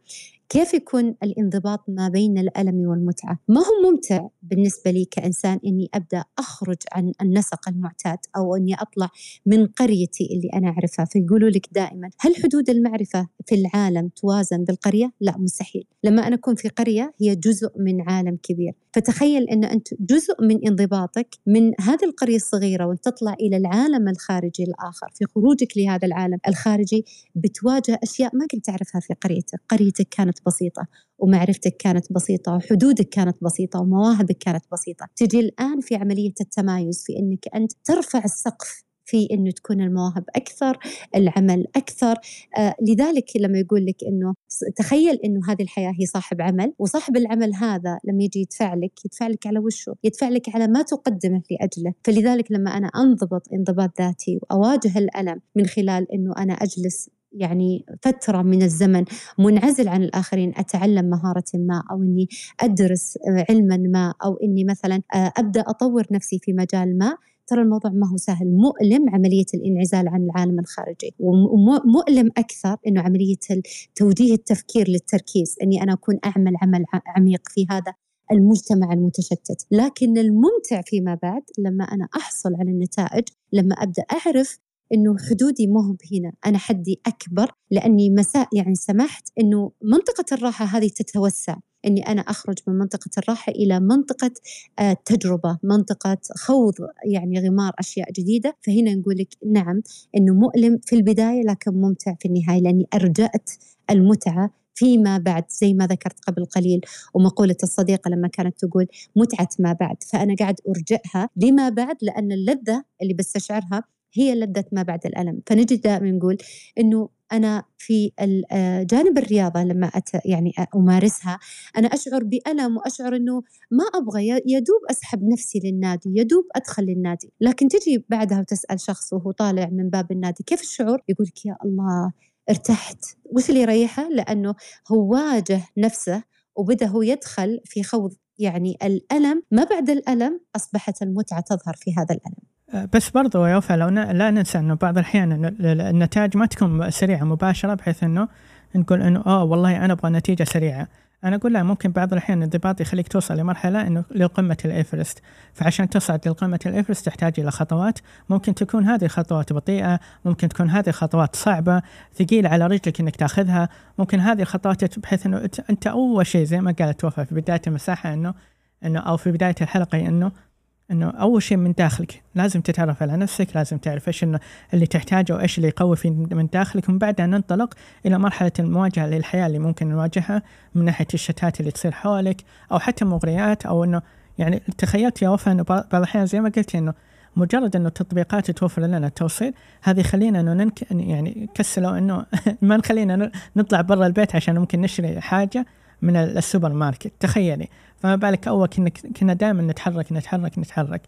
كيف يكون الانضباط ما بين الألم والمتعة؟ ما هو ممتع بالنسبة لي كإنسان إني أبدأ أخرج عن النسق المعتاد أو إني أطلع من قريتي اللي أنا أعرفها فيقولوا لك دائما هل حدود المعرفة في العالم توازن بالقرية؟ لا مستحيل لما أنا أكون في قرية هي جزء من عالم كبير فتخيل أن أنت جزء من انضباطك من هذه القرية الصغيرة وأن تطلع إلى العالم الخارجي الآخر في خروجك لهذا العالم الخارجي بتواجه أشياء ما كنت تعرفها في قريتك قريتك كانت بسيطة ومعرفتك كانت بسيطة وحدودك كانت بسيطة ومواهبك كانت بسيطة. تجي الآن في عملية التمايز في أنك أنت ترفع السقف في إنه تكون المواهب أكثر، العمل أكثر، آه لذلك لما يقول لك إنه تخيل إنه هذه الحياة هي صاحب عمل، وصاحب العمل هذا لما يجي يدفع لك يدفع لك على وشه؟ يدفع لك على ما تقدمه لأجله، فلذلك لما أنا أنضبط انضباط ذاتي وأواجه الألم من خلال إنه أنا أجلس يعني فترة من الزمن منعزل عن الآخرين أتعلم مهارة ما أو إني أدرس علما ما أو إني مثلا آه، أبدأ أطور نفسي في مجال ما. ترى الموضوع ما هو سهل. مؤلم عملية الإنعزال عن العالم الخارجي. ومؤلم أكثر أنه عملية توجيه التفكير للتركيز أني أنا أكون أعمل عمل عميق في هذا المجتمع المتشتت. لكن الممتع فيما بعد لما أنا أحصل على النتائج لما أبدأ أعرف إنه حدودي هو هنا أنا حدي أكبر لأني مساء يعني سمحت إنه منطقة الراحة هذه تتوسع. إني أنا أخرج من منطقة الراحة إلى منطقة آه، تجربة منطقة خوض يعني غمار أشياء جديدة. فهنا نقول لك نعم إنه مؤلم في البداية لكن ممتع في النهاية لأني أرجأت المتعة فيما بعد زي ما ذكرت قبل قليل. ومقولة الصديقة لما كانت تقول متعة ما بعد. فأنا قاعد أرجئها لما بعد لأن اللذة اللي بستشعرها هي لذة ما بعد الألم. فنجي دائما نقول أنه أنا في آه، جانب الرياضة لما أت يعني أمارسها أنا أشعر بألم وأشعر أنه ما أبغى يدوب أسحب نفسي للنادي يدوب أدخل للنادي. لكن تجي بعدها وتسأل شخص وهو طالع من باب النادي كيف الشعور؟ يقول لك يا الله ارتحت. وش اللي يريحه؟ لأنه هو واجه نفسه وبدأ هو يدخل في خوض يعني الألم. ما بعد الألم أصبحت المتعة تظهر في هذا الألم. بس برضو يا وفاء لو لا ننسى إنه بعض الأحيان النتائج ما تكون سريعة مباشرة بحيث إنه نقول إنه آه والله أنا أبغى نتيجة سريعة. أنا أقول لا ممكن بعض الأحيان الانضباط يخليك توصل لمرحلة إنه لقمة الإيفرست. فعشان تصعد لقمة الإيفرست تحتاج إلى خطوات. ممكن تكون هذه الخطوات بطيئة ممكن تكون هذه الخطوات صعبة ثقيله على رجلك إنك تأخذها. ممكن هذه الخطوات بحيث إنه أنت أول شيء زي ما قالت وفاء في بداية المساحة إنه إنه أو في بداية الحلقة إنه إنه أول شيء من داخلك لازم تتعرف على نفسك لازم تعرف إيش اللي تحتاجه وايش اللي يقوي في من داخلك ومن بعدها ننطلق إلى مرحلة المواجهة للحياة اللي ممكن نواجهها من ناحية الشتات اللي تصير حولك أو حتى مغريات أو إنه يعني تخيلت يا وفاء إنه بعض الأحيان زي ما قلت إنه مجرد إنه التطبيقات توفر لنا التوصيل هذه يخلينا إنه ننك يعني كسلوا إنه ما نخلينا نطلع برا البيت عشان ممكن نشتري حاجة من السوبر ماركت تخيلي. فما بالك أول كنا كنا دائما نتحرك نتحرك نتحرك.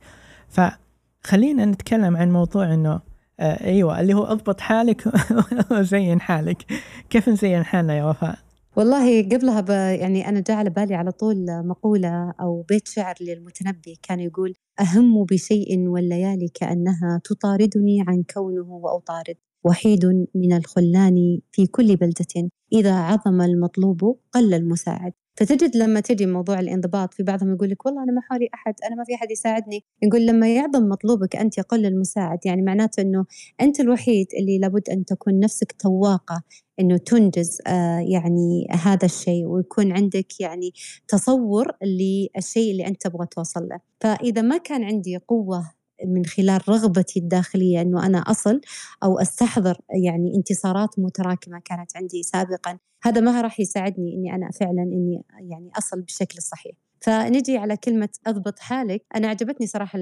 فخلينا نتكلم عن موضوع إنه آه أيوه اللي هو اضبط حالك وزين حالك. كيف نزين حالنا يا وفاء؟ والله قبلها ب... يعني أنا جاء على بالي على طول مقولة أو بيت شعر للمتنبي. كان يقول أهم بشيء والليالي كأنها تطاردني عن كونه وأطارد. وحيد من الخلان في كل بلدة. إذا عظم المطلوب قل المساعد. فتجد لما تجي موضوع الانضباط في بعضهم يقول لك والله أنا ما حولي أحد أنا ما في أحد يساعدني. نقول لما يعظم مطلوبك أنت يقل المساعد يعني معناته إنه أنت الوحيد اللي لابد أن تكون نفسك تواقة إنه تنجز آه يعني هذا الشيء ويكون عندك يعني تصور للشيء اللي أنت تبغى توصل له. فإذا ما كان عندي قوة من خلال رغبتي الداخلية أنه أنا أصل أو أستحضر يعني انتصارات متراكمة كانت عندي سابقا. هذا ما راح يساعدني أني أنا فعلا أني يعني أصل بالشكل الصحيح. فنجي على كلمة أضبط حالك. أنا عجبتني صراحة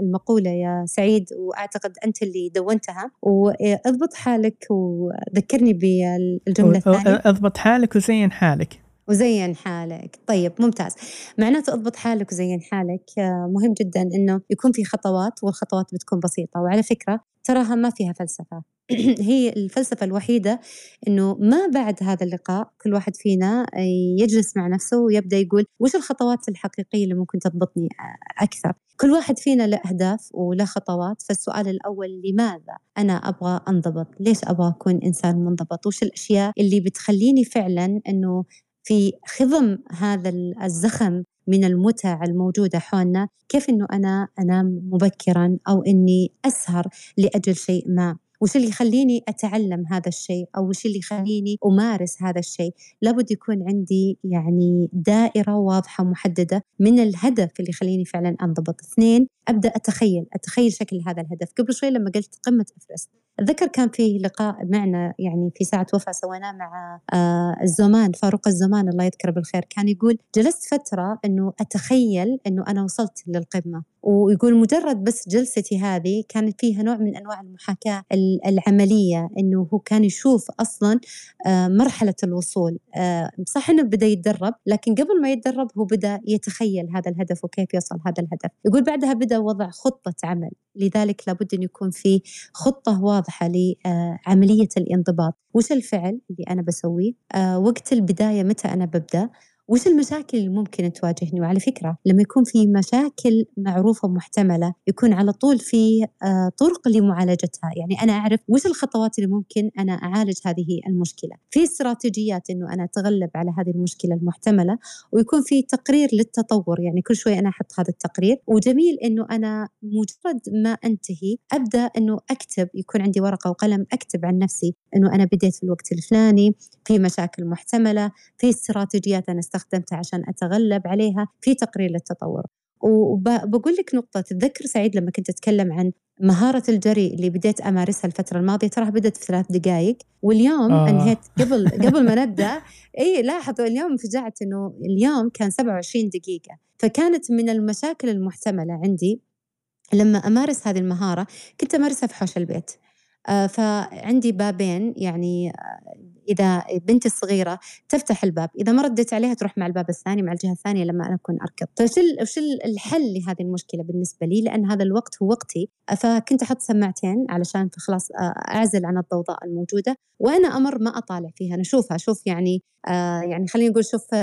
المقولة يا سعيد وأعتقد أنت اللي دونتها. وأضبط حالك وذكرني بالجملة الثانية. أضبط حالك وزين حالك. وزين حالك. طيب ممتاز. معناته أضبط حالك وزين حالك. آه، مهم جدا إنه يكون في خطوات والخطوات بتكون بسيطة. وعلى فكرة تراها ما فيها فلسفة. هي الفلسفة الوحيدة إنه ما بعد هذا اللقاء كل واحد فينا يجلس مع نفسه ويبدأ يقول وش الخطوات الحقيقية اللي ممكن تضبطني أكثر؟ كل واحد فينا له أهداف وله خطوات. فالسؤال الأول لماذا أنا أبغى أنضبط؟ ليش أبغى أكون إنسان منضبط؟ وش الأشياء اللي بتخليني فعلا أنه في خضم هذا الزخم من المتع الموجودة حولنا كيف أنه أنا أنام مبكرا أو أني أسهر لأجل شيء ما؟ وش اللي يخليني أتعلم هذا الشيء؟ أو وش اللي يخليني أمارس هذا الشيء؟ لابد يكون عندي يعني دائرة واضحة محددة من الهدف اللي يخليني فعلا أنضبط. اثنين أبدأ أتخيل أتخيل شكل هذا الهدف. قبل شوي لما قلت قمة إفرست. أتذكر كان في لقاء معنا يعني في ساعة وفاة سويناه مع آه الزمان فاروق الزمان الله يذكره بالخير كان يقول جلست فترة أنه أتخيل أنه أنا وصلت للقمة. ويقول مجرد بس جلستي هذه كانت فيها نوع من أنواع المحاكاة العملية إنه هو كان يشوف أصلا آه، مرحلة الوصول. آه، صح إنه بدأ يتدرب لكن قبل ما يتدرب هو بدأ يتخيل هذا الهدف وكيف يوصل هذا الهدف. يقول بعدها بدأ وضع خطة عمل لذلك لابد أن يكون في خطة واضحة لعمليه الانضباط. وش الفعل اللي أنا بسويه؟ آه، وقت البداية متى أنا ببدأ؟ وش المشاكل اللي ممكن تواجهني؟ وعلى فكرة لما يكون في مشاكل معروفة ومحتملة يكون على طول في آه، طرق لمعالجتها. يعني أنا أعرف وش الخطوات اللي ممكن أنا أعالج هذه المشكلة. في استراتيجيات أنه أنا أتغلب على هذه المشكلة المحتملة ويكون في تقرير للتطور. يعني كل شوي أنا أحط هذا التقرير. وجميل أنه أنا مجرد ما أنتهي أبدأ أنه أكتب يكون عندي ورقة وقلم أكتب عن نفسي أنه أنا بديت في الوقت الفلاني في مشاكل محتملة في استراتيجيات أنا استخدمتها عشان أتغلب عليها في تقرير للتطور. وبقول لك نقطة تتذكر سعيد لما كنت أتكلم عن مهارة الجري اللي بديت أمارسها الفترة الماضية تراها بدأت في ثلاث دقائق واليوم آه. أنهيت قبل قبل ما نبدأ. إي لاحظوا اليوم انفجعت إنه اليوم كان 27 دقيقة. فكانت من المشاكل المحتملة عندي لما أمارس هذه المهارة كنت أمارسها في حوش البيت. آه، فعندي بابين يعني آه، إذا بنتي الصغيرة تفتح الباب إذا ما رديت عليها تروح مع الباب الثاني مع الجهة الثانية لما أنا أكون أركض. فش وش الحل لهذه المشكلة بالنسبة لي؟ لأن هذا الوقت هو وقتي. فكنت أحط سماعتين علشان خلاص أعزل عن الضوضاء الموجودة وأنا أمر ما أطالع فيها نشوفها أشوف يعني آه يعني خلينا نقول شوف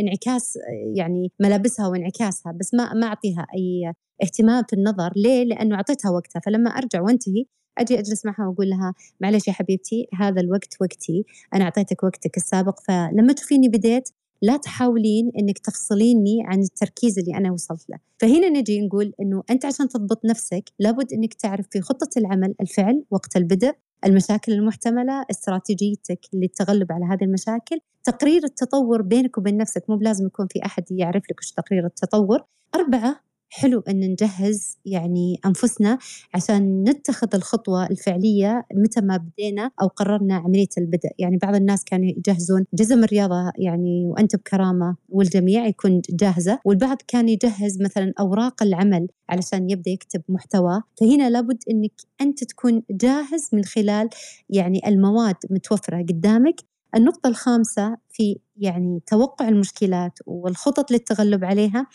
انعكاس يعني ملابسها وانعكاسها بس ما ما أعطيها أي اهتمام في النظر. ليه؟ لأنه أعطيتها وقتها. فلما أرجع وأنتهي أجي أجلس معها وأقول لها معلش يا حبيبتي هذا الوقت وقتي أنا أعطيتك وقتك السابق فلما تشوفيني بديت لا تحاولين إنك تفصليني عن التركيز اللي أنا وصلت له، فهنا نجي نقول إنه أنت عشان تضبط نفسك لابد إنك تعرف في خطة العمل الفعل وقت البدء، المشاكل المحتملة، استراتيجيتك للتغلب على هذه المشاكل، تقرير التطور بينك وبين نفسك مو بلازم يكون في أحد يعرف لك وش تقرير التطور، أربعة حلو أن نجهز يعني أنفسنا عشان نتخذ الخطوة الفعلية متى ما بدينا أو قررنا عملية البدء. يعني بعض الناس كانوا يجهزون جزم الرياضة يعني وأنت بكرامة والجميع يكون جاهزة والبعض كان يجهز مثلا أوراق العمل علشان يبدأ يكتب محتوى. فهنا لابد أنك أنت تكون جاهز من خلال يعني المواد متوفرة قدامك النقطة الخامسة في يعني توقع المشكلات والخطط للتغلب عليها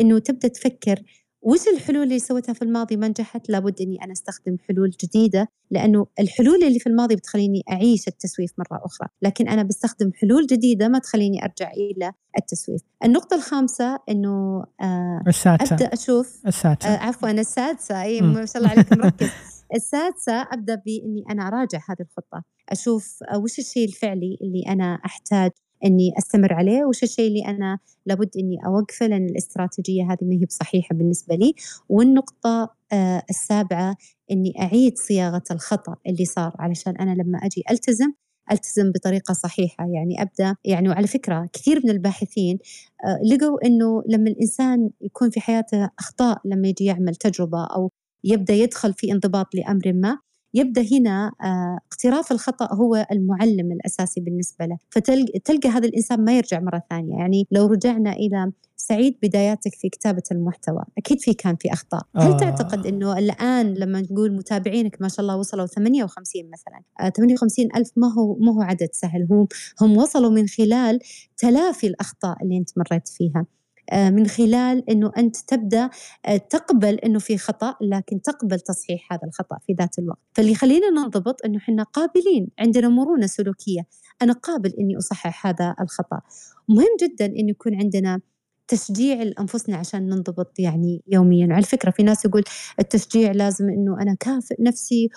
إنه تبدأ تفكر وش الحلول اللي سويتها في الماضي ما نجحت؟ لابد إني أنا أستخدم حلول جديدة لأنه الحلول اللي في الماضي بتخليني أعيش التسويف مرة أخرى لكن أنا بستخدم حلول جديدة ما تخليني أرجع إلى التسويف. النقطة الخامسة إنه آه السادسة. أبدأ أشوف السادسة. آه عفوا السادسة. إي ما شاء الله عليك مركز. السادسة أبدأ بإني أنا أراجع هذه الخطة. أشوف وش الشيء الفعلي اللي أنا أحتاج إني أستمر عليه؟ وش الشيء اللي أنا لابد إني أوقفه؟ لأن الاستراتيجية هذه ما هي بصحيحة بالنسبة لي. والنقطة آه السابعة إني أعيد صياغة الخطأ اللي صار علشان أنا لما أجي ألتزم ألتزم بطريقة صحيحة. يعني أبدأ يعني وعلى فكرة كثير من الباحثين آه لقوا إنه لما الإنسان يكون في حياته أخطاء لما يجي يعمل تجربة أو يبدأ يدخل في انضباط لأمر ما. يبدأ هنا آه، اقتراف الخطأ هو المعلم الأساسي بالنسبة له. فتلقى هذا الإنسان ما يرجع مرة ثانية. يعني لو رجعنا إلى سعيد بداياتك في كتابة المحتوى أكيد في كان في أخطاء. آه. هل تعتقد أنه الآن لما نقول متابعينك ما شاء الله وصلوا 58 مثلا آه 58 ألف ما هو ما هو عدد سهل. هم هم وصلوا من خلال تلافي الأخطاء اللي أنت مريت فيها. آه، من خلال إنه أنت تبدأ آه، تقبل إنه في خطأ لكن تقبل تصحيح هذا الخطأ في ذات الوقت. فاللي يخلينا ننضبط إنه إحنا قابلين عندنا مرونة سلوكية. أنا قابل إني أصحح هذا الخطأ. مهم جدا انه يكون عندنا تشجيع لأنفسنا عشان ننضبط يعني يوميا. على فكرة في ناس يقول التشجيع لازم إنه أنا كافئ نفسي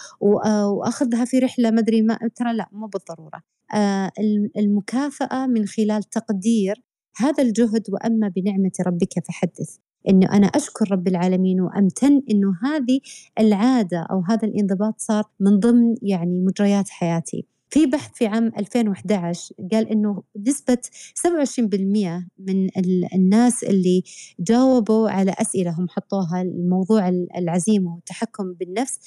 آه، وأخذها في رحلة ما أدري ما ترى لا مو بالضرورة. المكافأة من خلال تقدير هذا الجهد وأما بنعمة ربك فحدث. إنه أنا أشكر رب العالمين وأمتن إنه هذه العادة أو هذا الانضباط صار من ضمن يعني مجريات حياتي. في بحث في عام 2011 قال إنه نسبة 27% من الناس اللي جاوبوا على اسئلة هم حطوها الموضوع العزيمة والتحكم بالنفس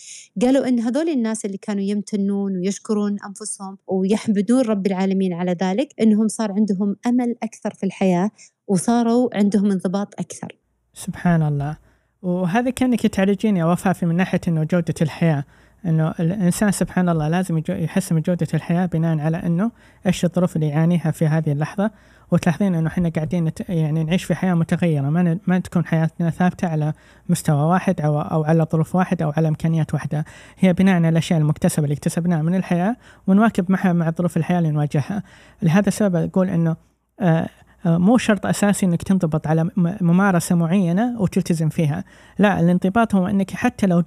قالوا إن هذول الناس اللي كانوا يمتنون ويشكرون أنفسهم ويحمدون رب العالمين على ذلك إنهم صار عندهم أمل أكثر في الحياة وصاروا عندهم انضباط أكثر. سبحان الله وهذا كأنك تعالجين يا وفاء من ناحية إنه جودة الحياة إنه الإنسان سبحان الله لازم يحسن من جودة الحياة بناء على إنه إيش الظروف اللي يعانيها في هذه اللحظة وتلاحظين إنه إحنا قاعدين نت يعني نعيش في حياة متغيرة ما ما تكون حياتنا ثابتة على مستوى واحد أو أو على ظروف واحد أو على إمكانيات واحدة. هي بناء على الأشياء المكتسبة اللي اكتسبناها من الحياة ونواكب معها مع ظروف الحياة اللي نواجهها. لهذا السبب أقول إنه آه مو شرط أساسي إنك تنضبط على ممارسة معينة وتلتزم فيها. لا الانضباط هو إنك حتى لو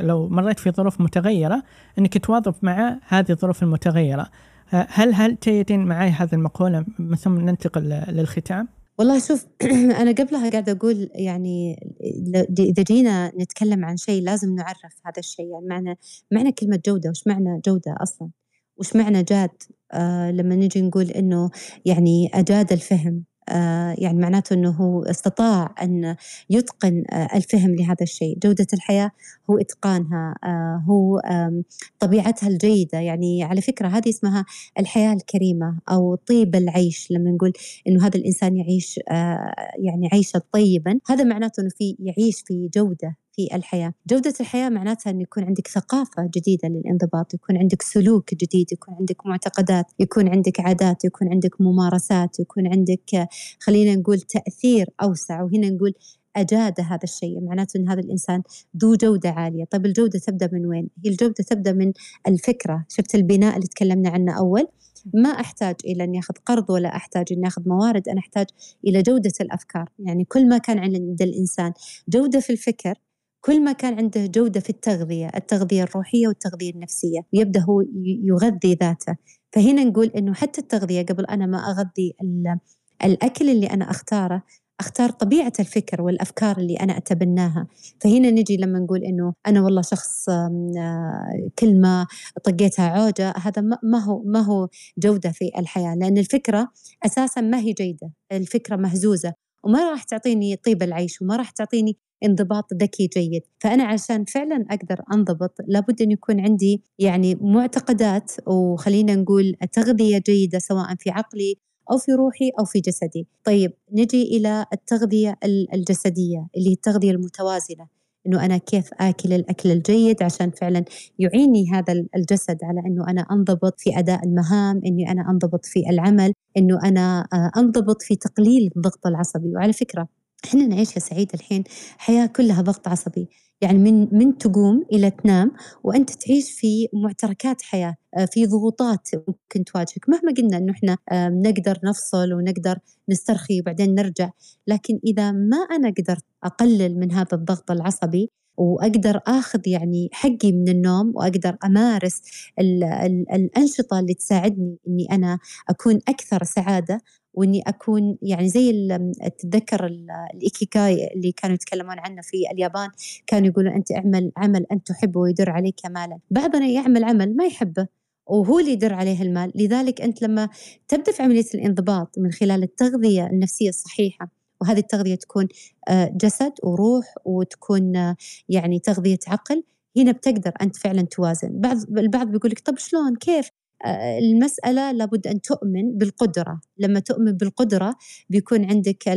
لو مريت في ظروف متغيرة إنك تواظب مع هذه الظروف المتغيرة. آه، هل هل تأيدين معي هذه المقولة من ثم ننتقل للختام؟ والله شوف أنا قبلها قاعدة أقول يعني إذا جينا نتكلم عن شيء لازم نعرف هذا الشيء. يعني معنى معنى كلمة جودة وش معنى جودة أصلا؟ وش معنى جاد آه لما نجي نقول إنه يعني أجاد الفهم آه يعني معناته أنه هو استطاع أن يتقن آه الفهم لهذا الشيء. جودة الحياة هو إتقانها آه هو طبيعتها الجيدة. يعني على فكرة هذه اسمها الحياة الكريمة أو طيب العيش. لما نقول أنه هذا الإنسان يعيش آه، يعني عيشا طيبا هذا معناته أنه في يعيش في جودة في الحياة. جودة الحياة معناتها أن يكون عندك ثقافة جديدة للانضباط يكون عندك سلوك جديد يكون عندك معتقدات يكون عندك عادات يكون عندك ممارسات يكون عندك خلينا نقول تأثير أوسع وهنا نقول أجاد هذا الشيء. معناته أن هذا الإنسان ذو جودة عالية. طيب الجودة تبدأ من وين؟ هي الجودة تبدأ من الفكرة. شفت البناء اللي تكلمنا عنه أول؟ ما أحتاج إلى أن يأخذ قرض ولا أحتاج أن يأخذ موارد. أنا أحتاج إلى جودة الأفكار. يعني كل ما كان عند الإنسان جودة في الفكر كل ما كان عنده جودة في التغذية التغذية الروحية والتغذية النفسية ويبدأ هو يغذي ذاته. فهنا نقول أنه حتى التغذية قبل أنا ما أغذي الأكل اللي أنا أختاره أختار طبيعة الفكر والأفكار اللي أنا أتبناها. فهنا نجي لما نقول إنه أنا والله شخص آه، كلمه طقيتها عوجه هذا ما هو ما هو جودة في الحياة. لأن الفكرة أساسا ما هي جيدة الفكرة مهزوزة وما راح تعطيني طيب العيش وما راح تعطيني انضباط ذكي جيد. فأنا عشان فعلا أقدر أنضبط لابد أن يكون عندي يعني معتقدات وخلينا نقول تغذية جيدة سواء في عقلي أو في روحي أو في جسدي. طيب نجي إلى التغذية الجسدية اللي هي التغذية المتوازنة. إنه أنا كيف آكل الأكل الجيد عشان فعلا يعيني هذا الجسد على إنه أنا أنضبط في أداء المهام إني أنا أنضبط في العمل إنه أنا آه، أنضبط في تقليل الضغط العصبي. وعلى فكرة إحنا نعيش يا سعيد الحين حياة كلها ضغط عصبي. يعني من من تقوم إلى تنام وأنت تعيش في معتركات حياة آه، في ضغوطات ممكن تواجهك. مهما قلنا إنه إحنا نقدر نفصل ونقدر نسترخي وبعدين نرجع لكن إذا ما أنا قدرت أقلل من هذا الضغط العصبي وأقدر آخذ يعني حقي من النوم وأقدر أمارس ال ال الأنشطة اللي تساعدني إني أنا أكون أكثر سعادة وإني أكون يعني زي تتذكر الإيكيكاي اللي كانوا يتكلمون عنه في اليابان. كانوا يقولون أنت اعمل عمل أنت تحبه ويدر عليك مالا بعضنا يعمل عمل ما يحبه وهو اللي يدر عليه المال. لذلك أنت لما تبدأ في عملية الانضباط من خلال التغذية النفسية الصحيحة وهذه التغذية تكون آه، جسد وروح وتكون آه، يعني تغذية عقل هنا بتقدر أنت فعلا توازن. بعض البعض بيقول لك طب شلون؟ كيف؟ المسألة لابد أن تؤمن بالقدرة. لما تؤمن بالقدرة بيكون عندك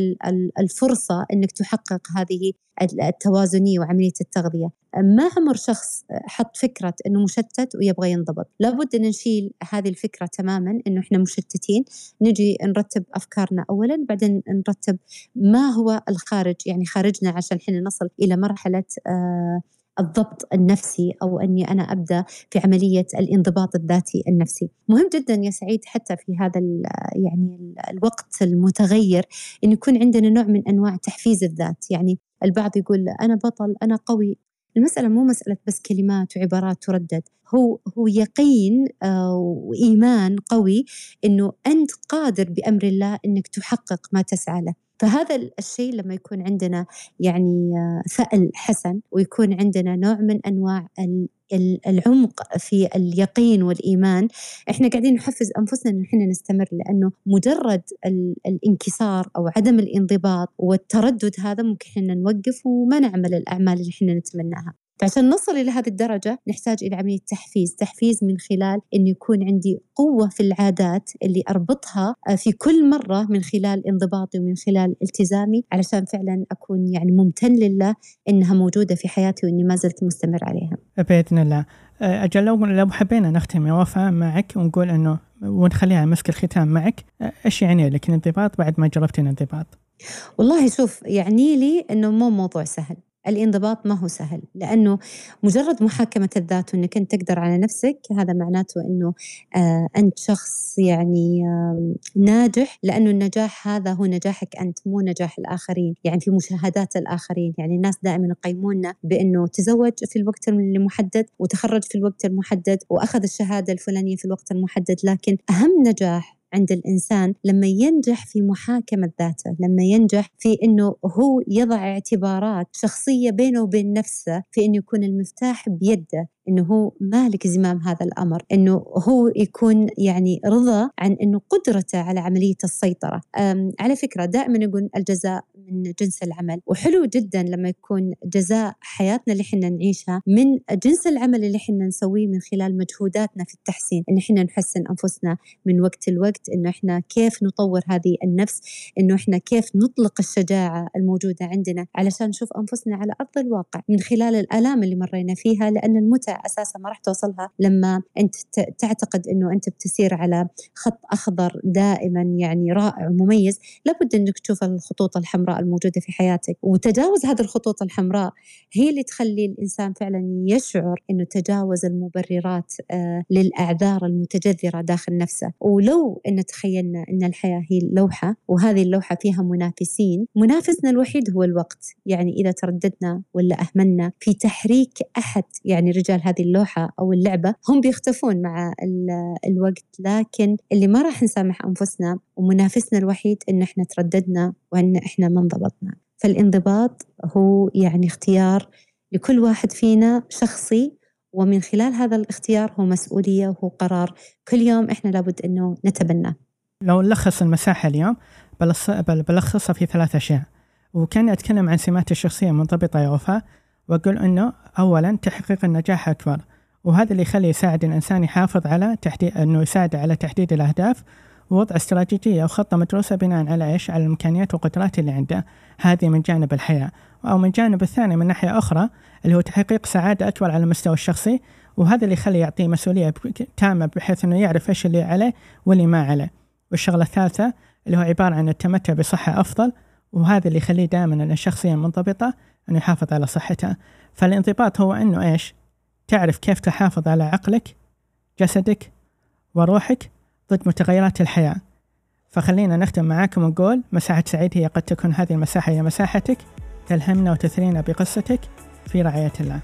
الفرصة أنك تحقق هذه التوازنية وعملية التغذية. ما عمر شخص حط فكرة أنه مشتت ويبغى ينضبط؟ لابد أن نشيل هذه الفكرة تماما أنه إحنا مشتتين. نجي نرتب أفكارنا أولا بعدين نرتب ما هو الخارج يعني خارجنا عشان إحنا نصل إلى مرحلة آه الضبط النفسي أو أني أنا أبدأ في عملية الانضباط الذاتي النفسي. مهم جدا يا سعيد حتى في هذا يعني الوقت المتغير إن يكون عندنا نوع من أنواع تحفيز الذات، يعني البعض يقول أنا بطل، أنا قوي. المسألة مو مسألة بس كلمات وعبارات تردد، هو هو يقين آه، وإيمان قوي إنه أنت قادر بأمر الله إنك تحقق ما تسعى له. فهذا الشيء لما يكون عندنا يعني فأل حسن ويكون عندنا نوع من أنواع العمق في اليقين والإيمان إحنا قاعدين نحفز أنفسنا إن إحنا نستمر لأنه مجرد الانكسار أو عدم الانضباط والتردد هذا ممكن إحنا نوقف وما نعمل الأعمال اللي إحنا نتمناها. فعشان نصل إلى هذه الدرجة نحتاج إلى عملية تحفيز تحفيز من خلال أنه يكون عندي قوة في العادات اللي أربطها آه، في كل مرة من خلال انضباطي ومن خلال التزامي علشان فعلا أكون يعني ممتن لله أنها موجودة في حياتي وأني ما زلت مستمر عليها. بإذن الله. آه، أجل لو لو حبينا نختم يا وفاء معك ونقول أنه ونخليها مسك الختام معك آه، إيش يعني لك الانضباط بعد ما جربتي الانضباط؟ والله شوف يعني لي إنه مو موضوع سهل. الانضباط ما هو سهل لأنه مجرد محاكمة الذات وأنك أنت تقدر على نفسك هذا معناته أنه آه أنت شخص يعني آه ناجح لأنه النجاح هذا هو نجاحك أنت مو نجاح الآخرين. يعني في مشاهدات الآخرين يعني الناس دائما يقيموننا بأنه تزوج في الوقت المحدد وتخرج في الوقت المحدد وأخذ الشهادة الفلانية في الوقت المحدد لكن أهم نجاح عند الإنسان لما ينجح في محاكمة ذاته، لما ينجح في إنه هو يضع اعتبارات شخصية بينه وبين نفسه في إنه يكون المفتاح بيده. إنه هو مالك زمام هذا الأمر إنه هو يكون يعني رضا عن إنه قدرته على عملية السيطرة. على فكرة دائما يقول الجزاء من جنس العمل وحلو جدا لما يكون جزاء حياتنا اللي إحنا نعيشها من جنس العمل اللي إحنا نسويه من خلال مجهوداتنا في التحسين إن إحنا نحسن أنفسنا من وقت لوقت إنه إحنا كيف نطور هذه النفس إنه إحنا كيف نطلق الشجاعة الموجودة عندنا علشان نشوف أنفسنا على أرض الواقع من خلال الآلام اللي مرينا فيها لأن المتع أساسا ما راح توصلها لما أنت تعتقد إنه أنت بتسير على خط أخضر دائما يعني رائع ومميز لابد إنك تشوف الخطوط الحمراء الموجودة في حياتك. وتجاوز هذه الخطوط الحمراء هي اللي تخلي الإنسان فعلا يشعر إنه تجاوز المبررات آه للأعذار المتجذرة داخل نفسه. ولو إن تخيلنا إن الحياة هي لوحة وهذه اللوحة فيها منافسين منافسنا الوحيد هو الوقت. يعني إذا ترددنا ولا أهملنا في تحريك أحد يعني رجال هذه اللوحة أو اللعبة هم بيختفون مع الوقت لكن اللي ما راح نسامح أنفسنا ومنافسنا الوحيد إن إحنا ترددنا وإن إحنا ما انضبطنا. فالانضباط هو يعني اختيار لكل واحد فينا شخصي ومن خلال هذا الاختيار هو مسؤولية وهو قرار كل يوم إحنا لابد إنه نتبناه. لو نلخص المساحة اليوم بلخصها في ثلاث أشياء. وكان أتكلم عن سمات الشخصية المنضبطه يا وفاء. وأقول إنه اولا تحقيق النجاح أكبر وهذا اللي يخلي يساعد الإنسان يحافظ على تحديد إنه يساعد على تحديد الأهداف ووضع استراتيجية وخطه مدروسة بناء على إيش؟ على الإمكانيات والقدرات اللي عنده. هذه من جانب الحياة. أو من جانب الثاني من ناحية أخرى اللي هو تحقيق سعادة أكبر على المستوى الشخصي وهذا اللي يخليه يعطيه مسؤولية تامه بحيث إنه يعرف إيش اللي عليه واللي ما عليه. والشغلة الثالثة اللي هو عبارة عن التمتع بصحة أفضل وهذا اللي يخليه دائما الشخصيه منضبطة انه يحافظ على صحته فالانضباط هو أنه إيش؟ تعرف كيف تحافظ على عقلك جسدك وروحك ضد متغيرات الحياة. فخلينا نختم معاكم ونقول مساحة سعيد هي قد تكون هذه المساحة هي مساحتك تلهمنا وتثرينا بقصتك في رعاية الله.